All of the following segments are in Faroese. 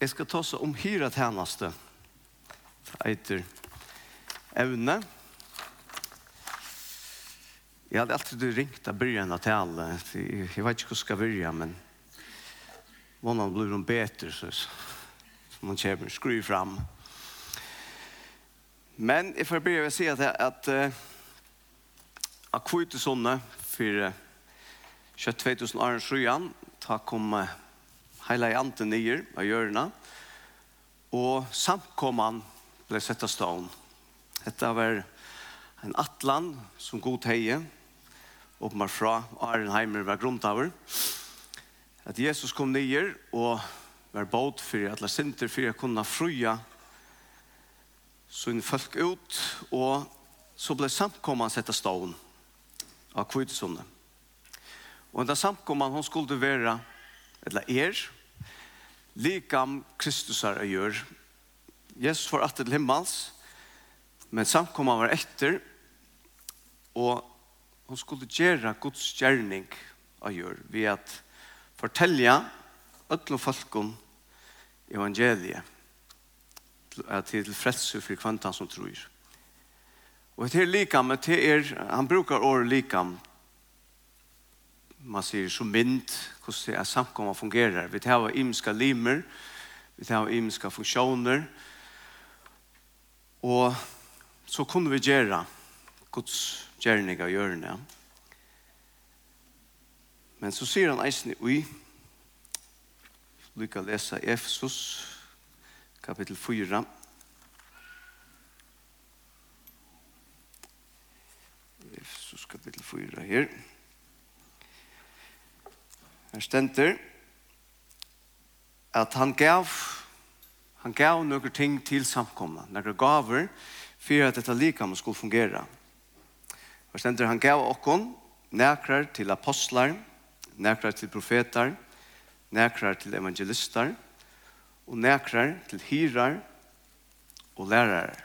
Jeg skal ta seg om hyra tjeneste. Eiter evne. Jeg hadde alltid ringt av byrjan av tale. Jeg vet ikke hva skal byrja, men vannan blir hon bedre, så, så man kommer skru fram. Men jeg får byrja ved å si at, at, at akkurat sånne for uh, 2000 år siden, ta kom heila i anden nye av hjørna, og samkomman ble sett av stån. Dette var en atlan som god heie, åpenbart fra Arenheimer var grunntaver, at Jesus kom nye og var båt for alle sinter for å kunne fruja sånne folk ut, og så ble samkomman sett av stån av kvidsonne. Og da samkomman hun skulle være, eller er, likam Kristusar er gjør. Jesus var atter til himmels, men samkomma var etter, og hun skulle gjøre Guds gjerning er gjør, ved at fortelja ødlom folkom evangeliet til frelse for kvantan som tror. Og det er likam, det er, han brukar året likam man sier som mynd, hvordan er samkommet fungerer. Vi tar imiska limer, vi tar imiska funksjoner, og så kunne vi gjøre Guds gjerning av hjørne. Men så sier han eisen i ui, lykka lesa Efesus, kapittel 4, Efesus kapittel 4 her. Efesus 4 her. Her stender at han gav han gav noen ting til samkomna, noen gaver for at dette likam skulle fungera. Her stender han gav okkon nekrar til apostlar, nekrar til profetar, nekrar til evangelistar og nekrar til hirar og lærare.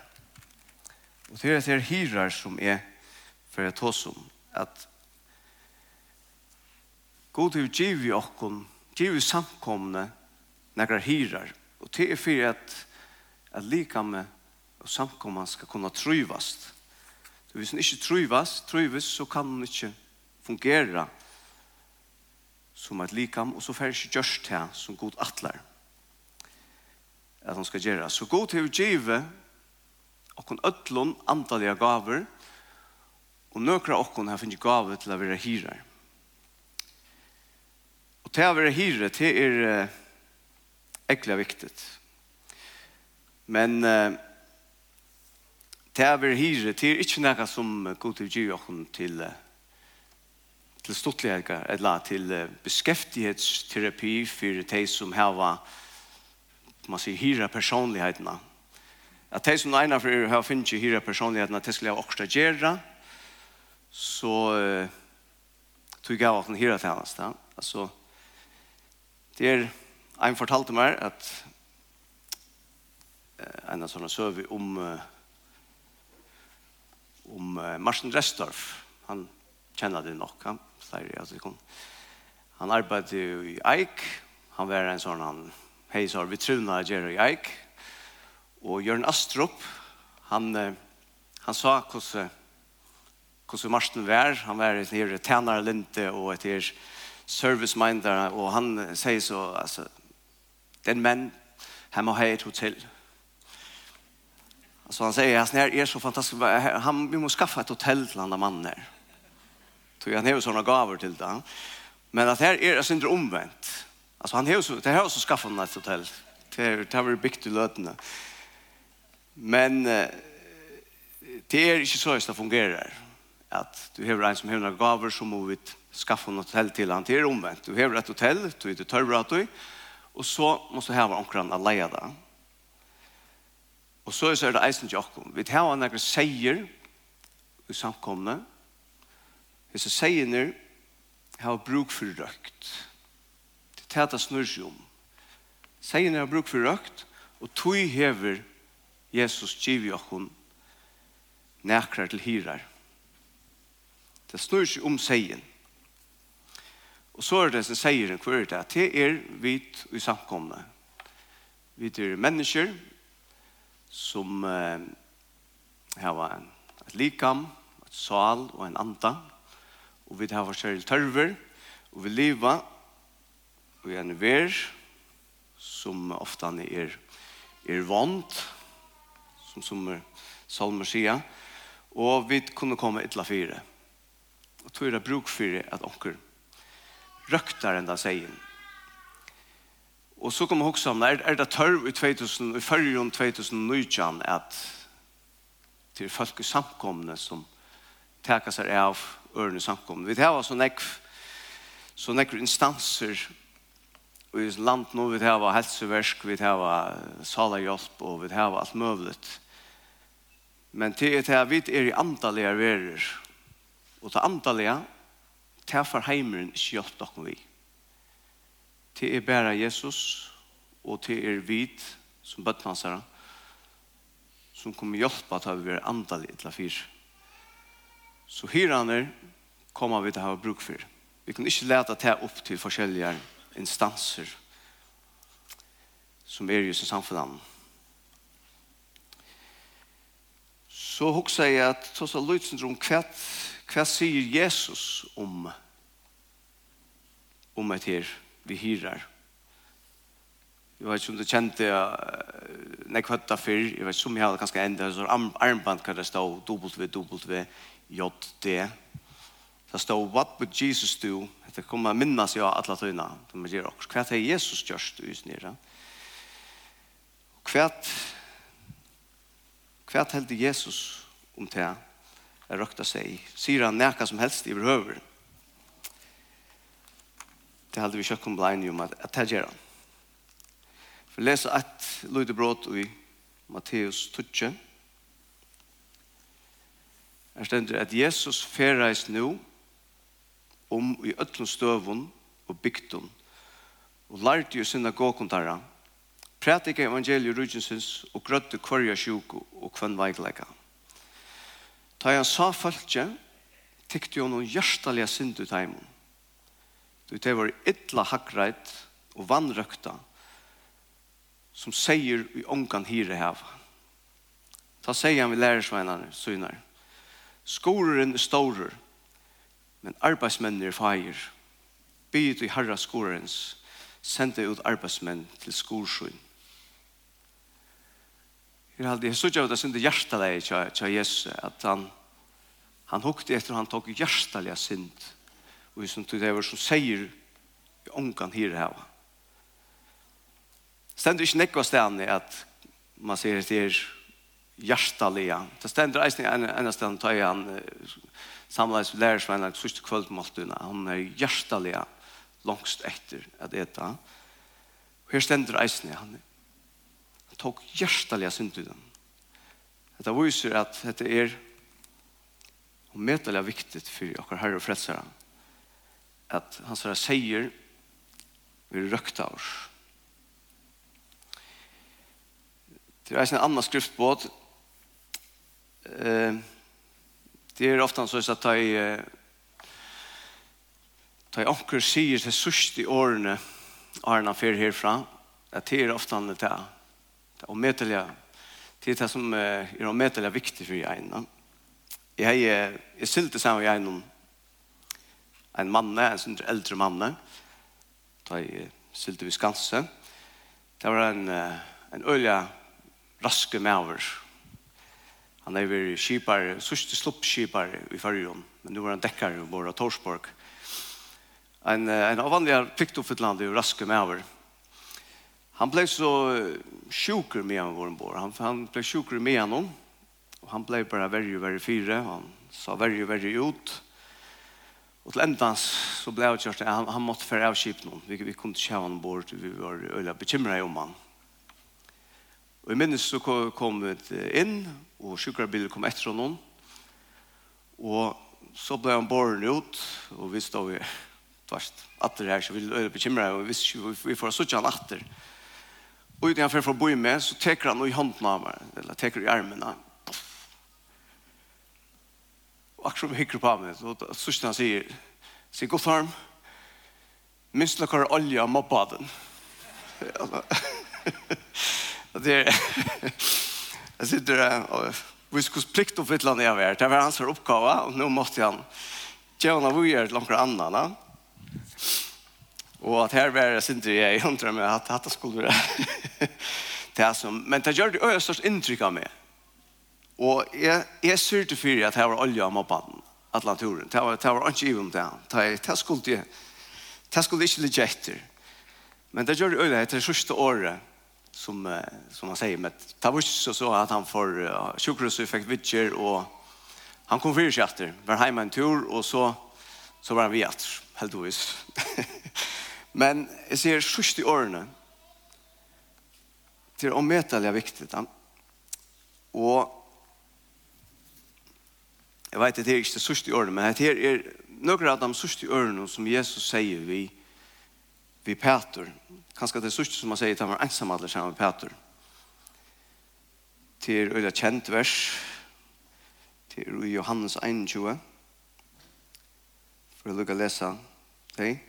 Og det er det hirar som er for jeg tås om at God har givet i okkon, givet samkomne, nekra hyrar. Og det er fyrir at, at likame og samkomman skal kunna tryvast. Så hvis han ikke tryvast, tryvast, så kan han ikke fungera som et likam, og så fer ikke gjørst her som god atler at han skal gjøre. Så god til å give okkon ødlån antallige gaver, og nøkra okkon her finner gaver til å være hyrer. Og til å være hyre, det er egentlig viktig. Men uh, til å være hyre, det er ikke noe som går til å gjøre til uh, til stortlighet, eller til uh, beskæftighetsterapi for de som har man sier, hyra personlighetene. At de som egnar for å ha finnet hyra personlighetene, de skulle ha også gjøre, så uh, tog jeg av den hyra tjeneste. Altså, Det er, en fortalte meg at en av sånne søv om om Martin Restorff. Han kjenner det nok. Han sier at. Han arbeidde i Eik. Han var en sånn han heisar vi truna Jerry Eik. Og Jørn Astrup, han, han sa hvordan hvordan Martin var. Han var nere tænare linte og etter service minder og han säger så, alltså, den män, han må ha ett hotell. Så han säger, han er är så fantastiskt, han, vi måste skaffa ett hotell till andra mannen här. Så han har sånne gaver till det. Men att her här är alltså omvendt. omvänt. Alltså han har så, det här har så skaffat ett hotell. Det här, det här byggt i lötena. Men det är inte så att det fungerar. Att du har en som har några gaver som må vitt skaffa en hotell til han til omvendt. Du hever et hotell, du er det tørre at du, og så må du heve omkring å leie det. Og så er det eisen til åkken. Vi tar hva noen seier i samkomne. Hvis jeg seier ned, har bruk for røkt. Det tar det snur om. Seier ned har bruk for røkt, og tog hever Jesus giv i åkken nekrar til hirar. Det snur seg om seien. Og så er det som sier en kvart at det er vit i samkomne. Vi er mennesker som eh, har en, et likam, et sal og en anda. Og vi har forskjellige tørver. Og vi lever og en ver som ofte er, er vant, som, som er, salmer sier. Og vi kunne komme etla fire. Og tog det bruk for at onker røkter enn sig sier. Och så kommer jag också om, är, er det tørv i 2000, i förrjun 2019 at til folk i samkomne som täcker seg av ørene i samkomne. Vi har så nekv, så nekv instanser i land nu vi har helseversk, vi har salahjälp och vi har alt möjligt. Men til det här vet är i antallige verer. Och till antaliga det for heimeren ikke hjelp dere vi. Det er bare Jesus, og det er vit som bøttnansere, som kommer hjelpe til å være andalig til fyr. Så hyrene kommer vi til å ha bruk for. Vi kan ikke lete det opp til forskjellige instanser som er just i samfunnet. Så hoksa jeg at tross av lydsyndrom kvett Hva sier Jesus om om et her vi hyrer? Jeg vet ikke om du kjente uh, nek høtta før, jeg vet ikke om jeg hadde ganske enda så armband kan det stå WWJD det stå What would Jesus do? Det kommer minnas jeg alle tøyna de gjør også. Hva er Jesus gjørst i snirra? Hva hva hva Jesus om det? er røkta seg. Sier han nekka som helst i behøver. Det hadde vi kjøkken blein om at det gjør han. For lese et lydde brått i Matteus 12. Her stender at Jesus ferreis nå om i øtlund støvun og bygdun og lærte jo sinna gåkontarra pratika evangeliet rujensins og grøtte korja sjuko og kvann veikleika. Ta han sa følge, tykte jo noen hjertelige synd ut heimen. Du det var ytla hakreit og vannrøkta som sier i ångan hire heva. Ta sier han vi lærersveinene, synar. Skoren er stårer, men arbeidsmenn er feir. Byt i herra skorens, sende ut arbeidsmenn til skorsyn. Jeg har alltid sett av det synd i hjertelig til Jesus, at han, han hukte etter han tok hjertelig synd, og som tog det var som sier i ångan her her. Stendur ikke nekva stedene at man sier at det er hjertelig. Det stendur eisen en, en stedene tar han samleis lærersveina sørste kvöldmåltuna. Han er hjertelig langst etter at det er. Her stendur eisen han er tok hjertelig synd i den. Dette viser at dette er medelig viktig for dere herre og fredsere at han sier seier vi røkta oss. Det er en annan skriftbåt. Det er ofte så at jeg Da jeg anker sier til sørste i årene, Arna fer herfra, at det er ofte han til Det er omedelig, det det som er omedelig viktig for jeg. Jeg, jeg, jeg sylte sammen med jeg en mann, en sånn eldre mann, da jeg sylte vi skanse. Det var en, en ølja raske maver. Han er vært skipar, sørste sloppskipar i fargen, men nå var han dekkar i vår Torsborg. En, en avvanlig priktoffittland i raske maver. Han blev så sjuker med han var ombord. Han, han blev sjuker med honom. Och han blev bara värre och värre fyra. Han sa värre och värre ut. Och till ändans så blev jag kört. Han, han måtte färre av kipen. Vi, vi kom till ha ombord. Vi var öliga bekymrade om han. Och i minnes så kom, vi in. Och sjukarbilen kom efter honom. Och så blev han borren ut. Och vi stod vi. Tvärst. Atter här så vi öliga bekymrade. Och vi, vi, får sådär han atter. Och Og uten jeg får bo med så teker han och i hånden av meg, Eller teker i armen. Og akkurat som hikker på meg, Så synes han sier, sier gott arm. minst du några olja av mobbaden? Det er, jeg sitter der, og Vi skulle plikt upp ett land jag var. Det var hans oppgave, og nå måtte han gjøre noe vi gjør til noen annen. Og at her var det jeg, jeg undrer meg at dette skulle være, det som, men det gjør det øye størst inntrykk av meg. Og jeg, jeg syrte for at jeg var olje av mobbaden, Atlanturen. Det var, det var ikke i om det. Det skulle jeg, det skulle ikke ligge etter. Men det gjør det øye etter sørste året, som, som han sier, men det var ikke så, så at han får uh, sjukkerhuset, fikk vidtjer, og han kom fyrir seg etter, var hjemme en tur, og så, så var han vi etter, heldigvis. men jeg ser sørste årene, Det är omöjligt viktigt. Och jag vet att det är inte sörst i åren, men det är några av de sörst i åren som Jesus säger vi, vi Peter. Kanskje det sørste som han säger att han var ensam alla sammen med Peter. Det är öliga vers. til i Johannes 21. För att lukke läsa. Okej. det.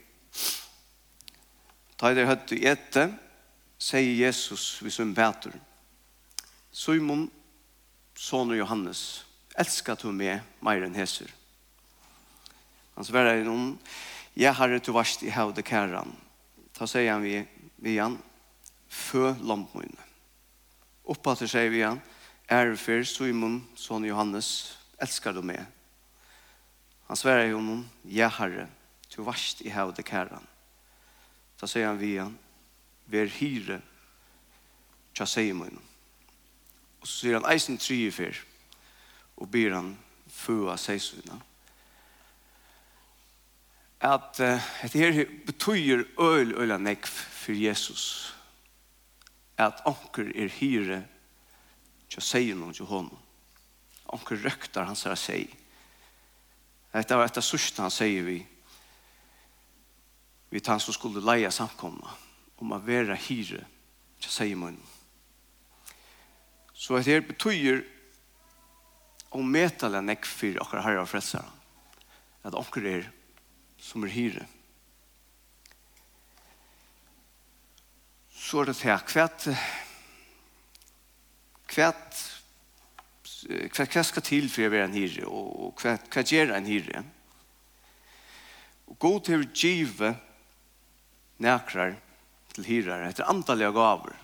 Ta er det høttu i ette, sier Jesus vid sin bæter, Simon, son Johannes, elskar du meg mer enn heser. Han svarer noen, jeg har et varst i hevde kæren. Da sier han vi, vi han, fø lampmøyne. Oppa til seg vi han, er for Simon, son Johannes, elskar du meg. Han svarer jo noen, jeg har et varst i hevde kæran. Ta sier han vi han, ver hyre tja seg mun. Og så sier han eisen tri i fyr og byr han fua seg. At uh, dette her betyr øl øl nekv for Jesus. At anker er hyre tja seg noen til honom. Anker røktar hans her seg. Dette var etter sørste han sier vi vi tar som skulle leie samkomna om å være hyre til Simon. Så det her betyr å møte den ekk for akkurat herre og frelser. At akkurat er som er hyre. Så er det til hvert hvert hva hva skal til for å være en hyre og hva hva gjør en hyre. Og god til å give nækrar til hyrar etter antalliga gaver.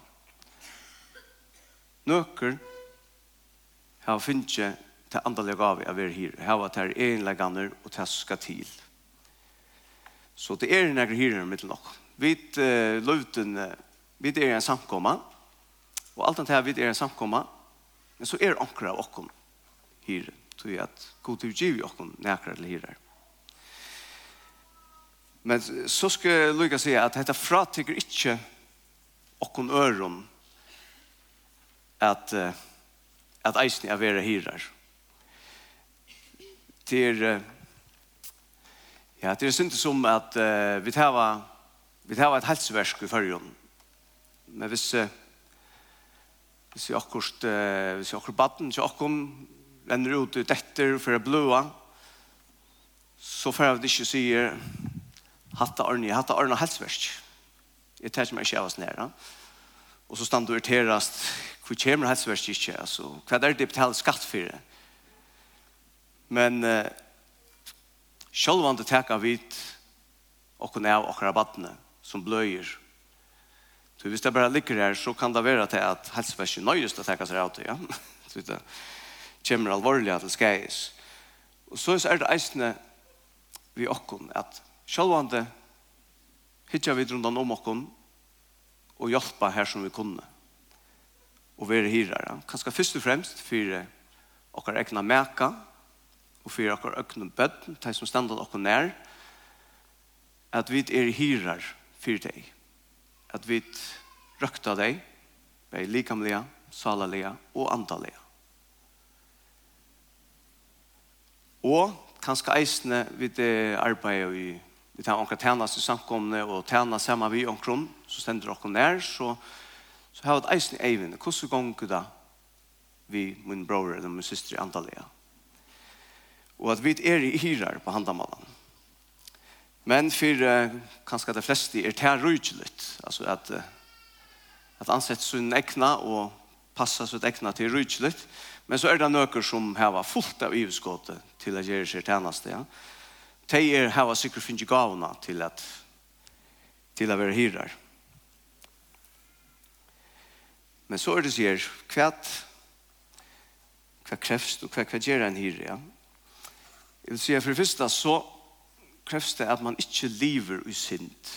Nøkker har finnje til antalliga gaver av er hyrar. har vært her egenleggande og det skal til. Så det er nægre hyrar mitt nok. Vi uh, løvden, vi er en samkomma, og alt annet vi er en samkomma, men så er ankra av okkom hyrar. jeg at god givi okkom nægre til hyrar. Men så skal jeg lykke å si at dette fratikker ikke okkon øron at at eisen er vera hirar. Det er ja, det er synd som at uh, vi tar vi tar et helseversk i førjon. Men hvis uh, hvis vi akkurat uh, hvis vi akkurat baden til akkom renner ut ut etter for å blåa så får vi ikke sier hatta Arne, hatta Arne halsverk. Jeg tar meg ikke av oss næra. Og så stand du irriterast, hvor kommer halsverk ikke, altså, hva er det betalt skatt for det? Men uh, sjølvande teka og okkon av akkurat badene som bløyer. Så hvis det bare ligger her, så kan det være til at helseversen nøyest å teka seg av det, ja. Så det kommer alvorlig til skæis. Og så er det eisende vi okkon at Sjálvande hitja vi rundan om okkom og hjelpa her som vi kunne og være hyrare. Kanskje først og fremst for okkar egna meka og for okkar egna bøtten, de som stendet okkar nær, at vi er hyrar for deg. At vi røkta deg, bei likamlega, salalega og andalega. Og kanskje eisne vi det arbeidet i vi tar omkring tænast i samkomne og tjänas sammen vi omkring, så stender dere nær, så, så har vi et eisen i. Hvordan ganger det vi, min bror eller min syster i Antalya? Og at vi er i hyrer på handamannen. Men for uh, kanskje de fleste er det rydgjelig, altså at, uh, at ansett sin ekna og passa sitt ekna til rydgjelig, men så er det nøkker som har fullt av iveskåte til å gjøre seg tjeneste, ja de er hava sikkert finnst gavna til at til at være hyrar. Men så er det sier, hva hva krevst og hva hva gjør en hyre, ja? Jeg vil si, for det første så krevst det at man ikke lever i synd.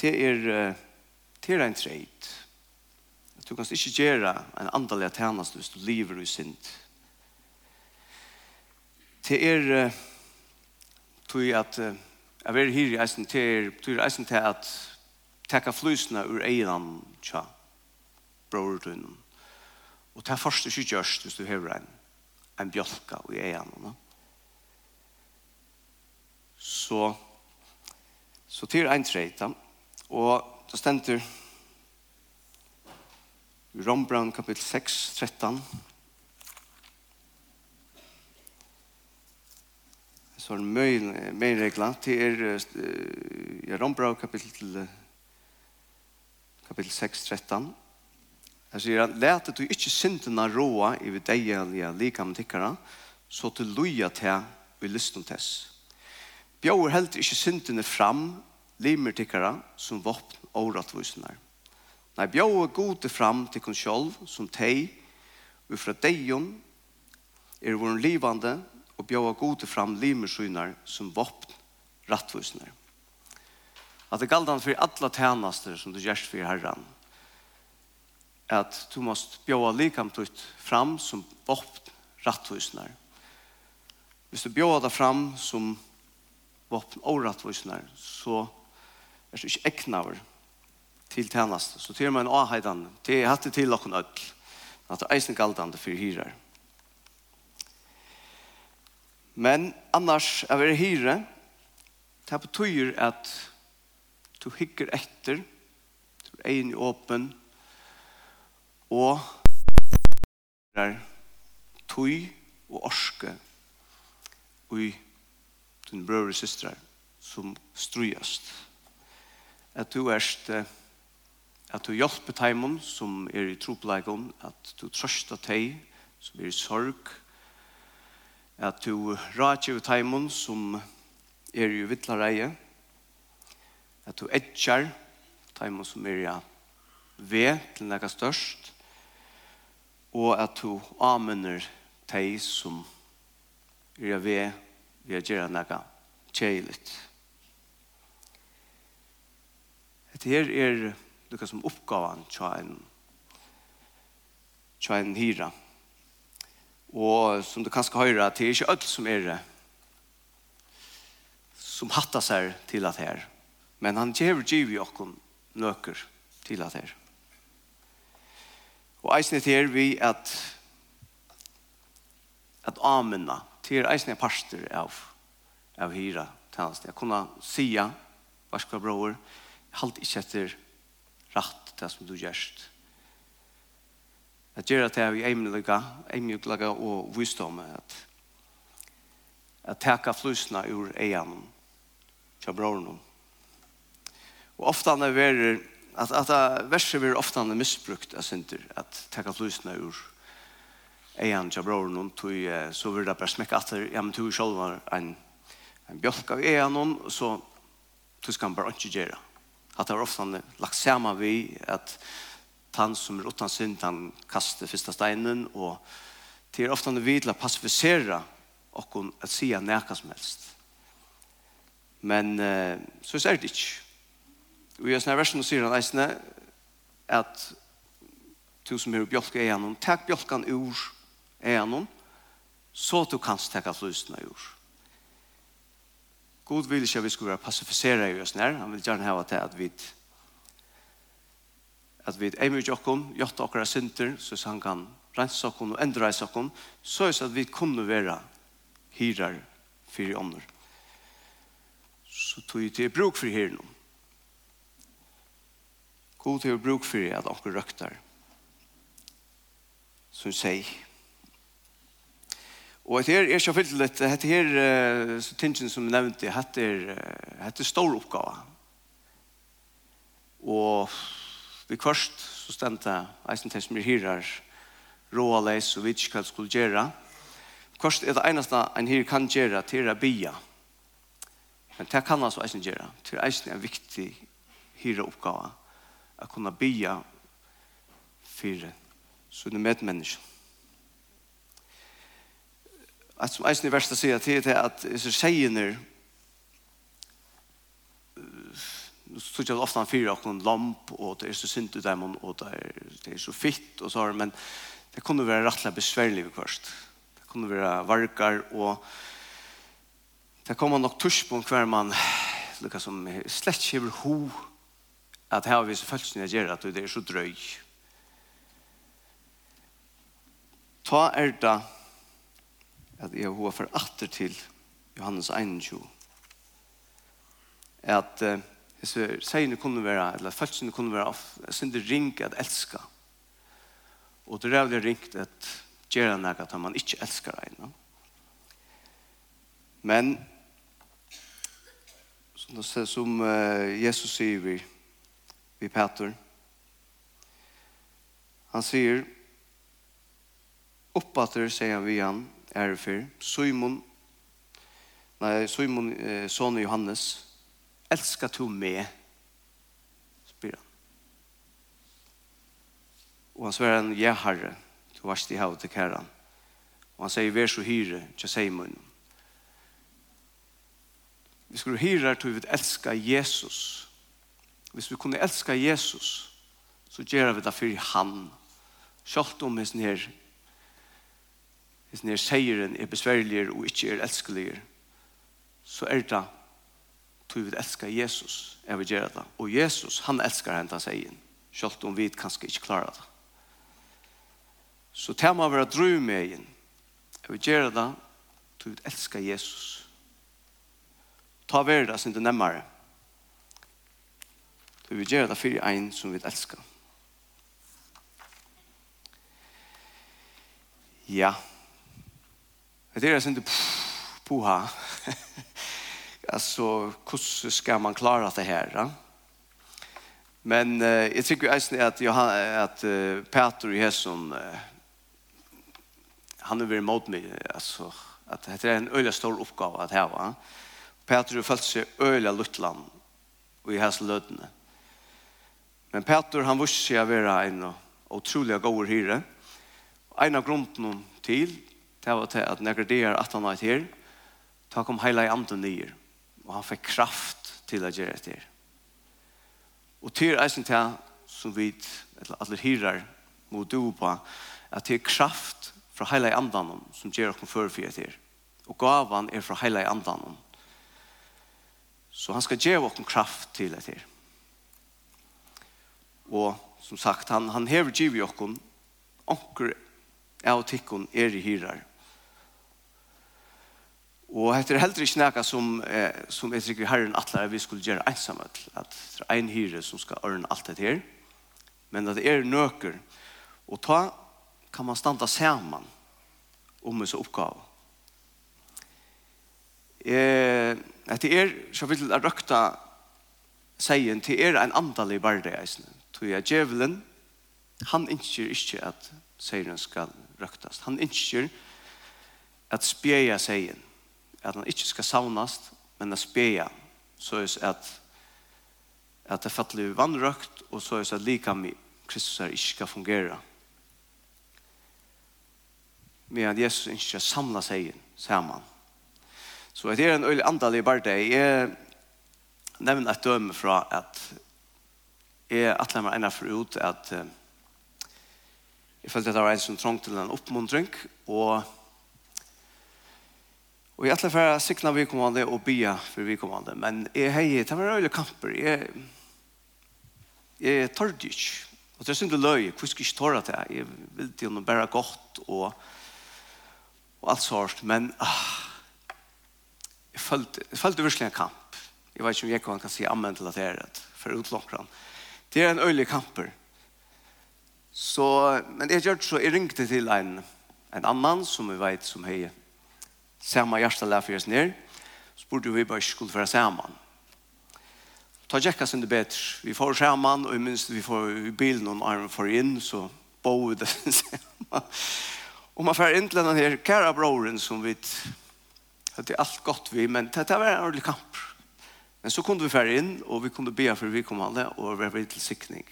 Det er det er en treit. Du kan ikke gjøre en andalig tjeneste hvis du lever i synd. Ja Det er tog at jeg vil hyre i eisen til er tog er eisen til at teka flysene ur egnan tja brordunnen og ta først ikke gjørst hvis du hever en en bjolka i egnan no? så så til ein treita og det stender i Rombran kapittel 6, 13 så er min regla til er i Rombra kapitel kapitel 6, 13 Jeg sier at lete du ikke syndene råa i vi deilige med tikkara så til loja til vi lysten tess. Bjør helt ikke syndene fram limer tikkara som våpen og rattvisene. Nei, bjauer gode fram til kun selv som tei og fra deg er vår livande og bjóa gode fram limersynar som vopn rattvisner. At det galdan fyrir alla tænaster som du gjerst fyrir herran, at du måst bjóa likam tutt fram som vopn rattvisner. Hvis du bjóa det fram som vopn og rattvisner, så er du ikke eknaver til tænaster. Så til man en avheidan, det er hattet til okken öll, at det er eisen galdan fyrir hyrar. Men annars er vi hyre. Det betyr at du hikker etter, du er egen i åpen, og er tøy og orske og din brøver og systrar som strøyest. At du erst at du hjelper teimon som er i tropleggen, at du trøster teg som er i sorg, at du rake ut heimen som er i vittlareie, at du etjar heimen som er i ved til nekka størst, og at du amener teg som er i ved vi å gjøre nekka kjeiligt. Dette her er noe som oppgavan tja en, tja en hyra. Tja Og som du kanskje høyre, det er ikke alt som er det, som hattar seg til at her. Men han gjør giv i okken nøker til at her. Og eisen er vi at at amena til eisen er parster av av hyra tjenest. Jeg kunne sia, varskva bror, halt ikke etter rett det som du gjørst at gjøre det vi eimløyga, eimløyga og visdom at at teka flusna ur eian til broren og ofta han er at, at verset blir ofta han er misbrukt synder at teka flusna ur eian til broren tog så vil det bare smekka at ja men tog sjolv var en en bjolk av eian og så tog skal han bare ikke gjøre at det er ofta han lagt saman vi at han som er utan synd, han kaster första steinen, og det er ofte vi til å och okkon at sia nekka som helst. Men så er det ikke. Og i sånne versen sier han eisne at du som er bjolka er gjennom, takk bjolkan ur er gjennom, så du kan takka flysene ur. God vil ikke at vi skulle være passifisere i oss nær. Han vil gjerne hava til at vi at vi er eimer jokken, jotta okkara synder, så han kan rense okken og endre reisa okken, så er det at vi kunne være hyrer for ånder. Så tog vi til bruk for hyrer hyren. God til bruk for at okker røktar. Som sier, Og det her er ikke fyllt litt, det her uh, tingen som jeg nevnte, det er, uh, er stor oppgave. Og Vi kvørst så stendte eisen til som er hyrer råa leis og ikke hva skulle gjøre. Kvørst er det eneste en hyr kan gjøre til å bia. Men det kan altså eisen gjøre. Til eisen er en viktig hyra oppgave å kunne bia for sånne medmennesker. At som eisen er verst å si at det at disse seiener så jag ofte han fyrer noen lamp, og det er så synd i dem, og det er, det er så fitt, og så men det kunne være rettelig besværlig i kvart. Det kunne være vargar, og det kommer nok tusch på hver man, lukka som slett ikke ho, at her har vi så følelsen jeg gjør, at det er så drøy. Ta er det at jeg har for atter til Johannes 21, at uh, så seiene kunne være, eller følelsene kunne være, sin det ring at elska. Og det er vel ringt at gjøre noe at man ikke elsker en. Men som, det, som Jesus sier vi, vi Peter, han sier, oppater, sier han vi han, er fyr, Simon, nei, Simon, eh, son Johannes, elskar du meg? spyr han. Og han svarer han, ja herre, du varst i havet til kæran. Og han sier, vær så hyre, ikke sier munnen. Vi skulle hyra til vi elska Jesus. Hvis vi kunne elska Jesus, så gjør vi det for han. Sjalt om hans nere, hans nere seieren er besværligere og ikke er elskeligere, så er det tog vi elskar Jesus jeg vil gjøre det. Og Jesus, han elskar henne seg inn. Selv om vi kanskje ikke klarer det. Så til man være drøy med inn. jeg vil gjøre det, tog vi elskar Jesus. Ta verda sin det nemmere. Tog vi gjøre det for en som vi elskar. Ja. Det er sin det puha. Puha. alltså hur ska man klara det här? Ja? Men eh, jag tycker ju att Johan att eh, Peter i Hesson eh, han är väl mot mig alltså att det är en öliga stor uppgåva att ha va. Peter har fått sig öliga luttland och i hans lödne. Men Peter han visste sig att vara en otroliga god hyre. En av grunden till det var att när det är att han är här ta kom hela i anden nyer. Og han fikk kraft til å gjøre det. Og til eisen til som vi, eller alle hyrer, må du på, at det er kraft fra hele andan som gjør oss for for det. Og gavan er fra hele andan. Så han skal gjøre oss kraft til det. Og som sagt, han, han hever givet oss onker av tikkun er i hyrer. Og hette er heller ikke noe som, eh, som jeg tror herren atler vi skulle gjøre ensamhet, at det er en hyre som skal ørne alt dette her, men at det er nøker, og ta kan man standa saman om disse oppgave. Eh, etter er, så vil jeg røkta seien, til er en andalig barde eisne. Tog jeg djevelen, han innskjer ikke at seien skal røktast. Han innskjer at spjeja seien at han ikke skal savnast, men at spea, så er at at det fattelig vannrøkt, og så er at lika med Kristus er ikke skal fungere. Men at Jesus ikke skal samla seg sammen. Så det er en øyelig andalig det. Jeg nevner et døme fra at jeg atler meg ennå for ut at jeg følte at det var en som trång til en oppmuntring, og Og jeg ætla for å sikna vikommande og bia for vikommande, men jeg hei, det var øyla kamper, jeg, jeg tørd ikke. Og det er synd løy, jeg kvisk ikke tåra til, jeg vil til noe bare godt og, og alt sånt, men ah, jeg følte, jeg følte virkelig en kamp. Jeg vet ikke om jeg kan, kan si amen til at det er rett, for utlokkeren. Det er en øyla kamper. Så, men jeg gjør så, jeg ringte til en, en annan som jeg vet som heier samma hjärsta lär för oss ner så burde vi bara skulle föra samman. Ta tjekka sin det bedre. Vi får samman og minst vi får bilen og armen får inn, så bo vi det. Og man får inn til denne her kære broren som vi det er alt godt vi, men det var en ordentlig kamp. Men så kunde vi färre inn, og vi kunde be for vi kom alle, og vi var til sikning.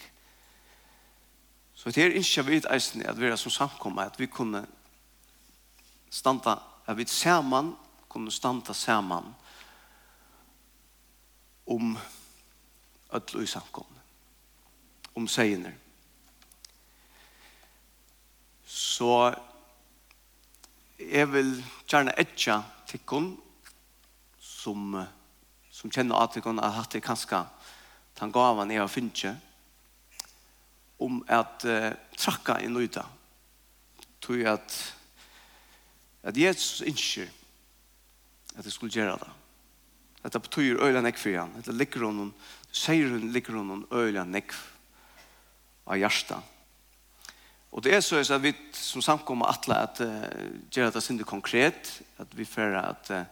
Så det er ikke vi eisen at vi er som samkomma at vi kunne standa at vi sammen kunne standa sammen om ødel og samkomne, om segner Så jeg vil gjerne etja tikkun som, som kjenner at tikkun at hatt det kanskje den gavan jeg har finnet om at uh, trakka i nøyda. Tror jeg at at Jesus innskjer at jeg skulle gjøre det. At det betyr øyla nekk for han. At det ligger hun, sier hun ligger hun øyla nekk av hjertet. Og det er så at vi som samkommer atle at uh, gjør det sinne konkret, at vi fører at uh,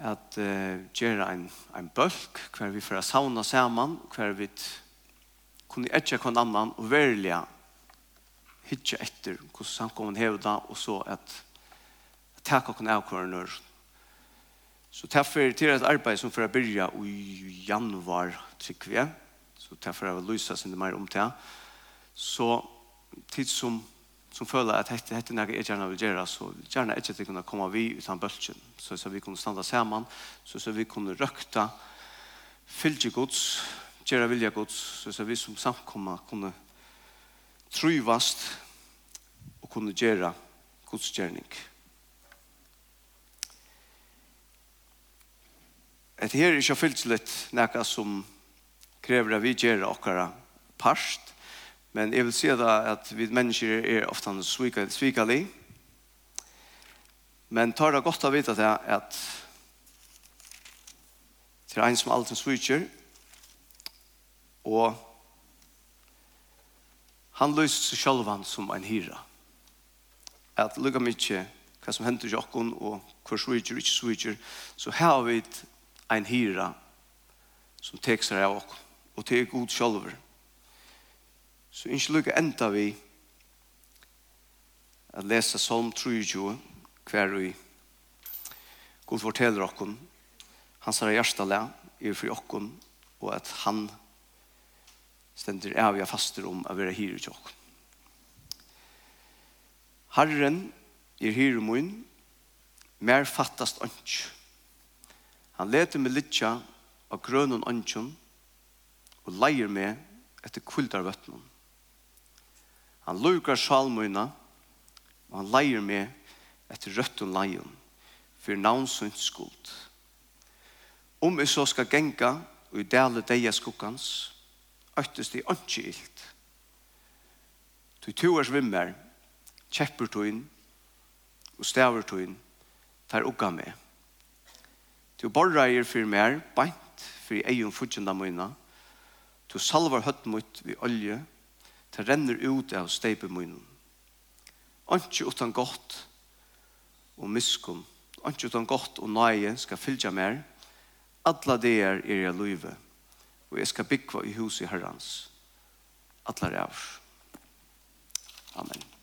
at uh, gjøre en, en bølg, hver vi fører sauna sammen, hver vi kunne etja kvann annan og verlige hitje etter hvordan samkommen hever da, og så at takk og avkvarene. Så derfor til et arbeid som for å begynne i januar, tykker vi, så derfor har vi lyset sin mer om det, så tid som som føler at hette er noe jeg gjerne vil gjøre, så gjerne ikke til kunne komme vi utan bølgen, så, så vi kunne standa sammen, så, så vi kunne røkta, fylgje gods, gjøre vilja gods, så, så vi som samkommer kunne trivast og kunne gjøre Guds gjerning. Et her er ikke fyllt litt noe som krever at vi gjør akkurat parst, men jeg vil si da at vi mennesker er ofte svikelig, men tar det godt å vite det at til en som alltid sviker, og Han løst seg selv som en hyra. At lukka mykje hva som hender i okkon og hva sviger og ikke sviger, så har vi en hyra som tek seg av oss og til god sjølver. Så ikke lukka enda vi at lese Psalm 23 hver vi god forteller oss han herre hjertelig er fri oss og at han stender av jeg faster om å være hyre til oss. Herren er hyre min, mer fattast ønsk. Han leter med litt av grønnen ønsken og leier med etter kuldarvøttene. Han lukar salmøyna og han leier med etter røtten leien, for navnsunds skuld. Om jeg så skal genga og i dele deia skukkans, høyttest det ikke ilt. Tu er svimmer, kjepper inn og staver inn, tar ugga med. Tu borra er fyrir mer, beint, fyrir egen fudgjenda møyna, tu salvar høtt mot vi olje, ta renner ut av steipe møyna. Anki utan gott og miskunn, anki utan gott og nøye skal fylgja mer, alla det er i er løyve og jeg skal bygge i hus i herrens. Atler av. Amen.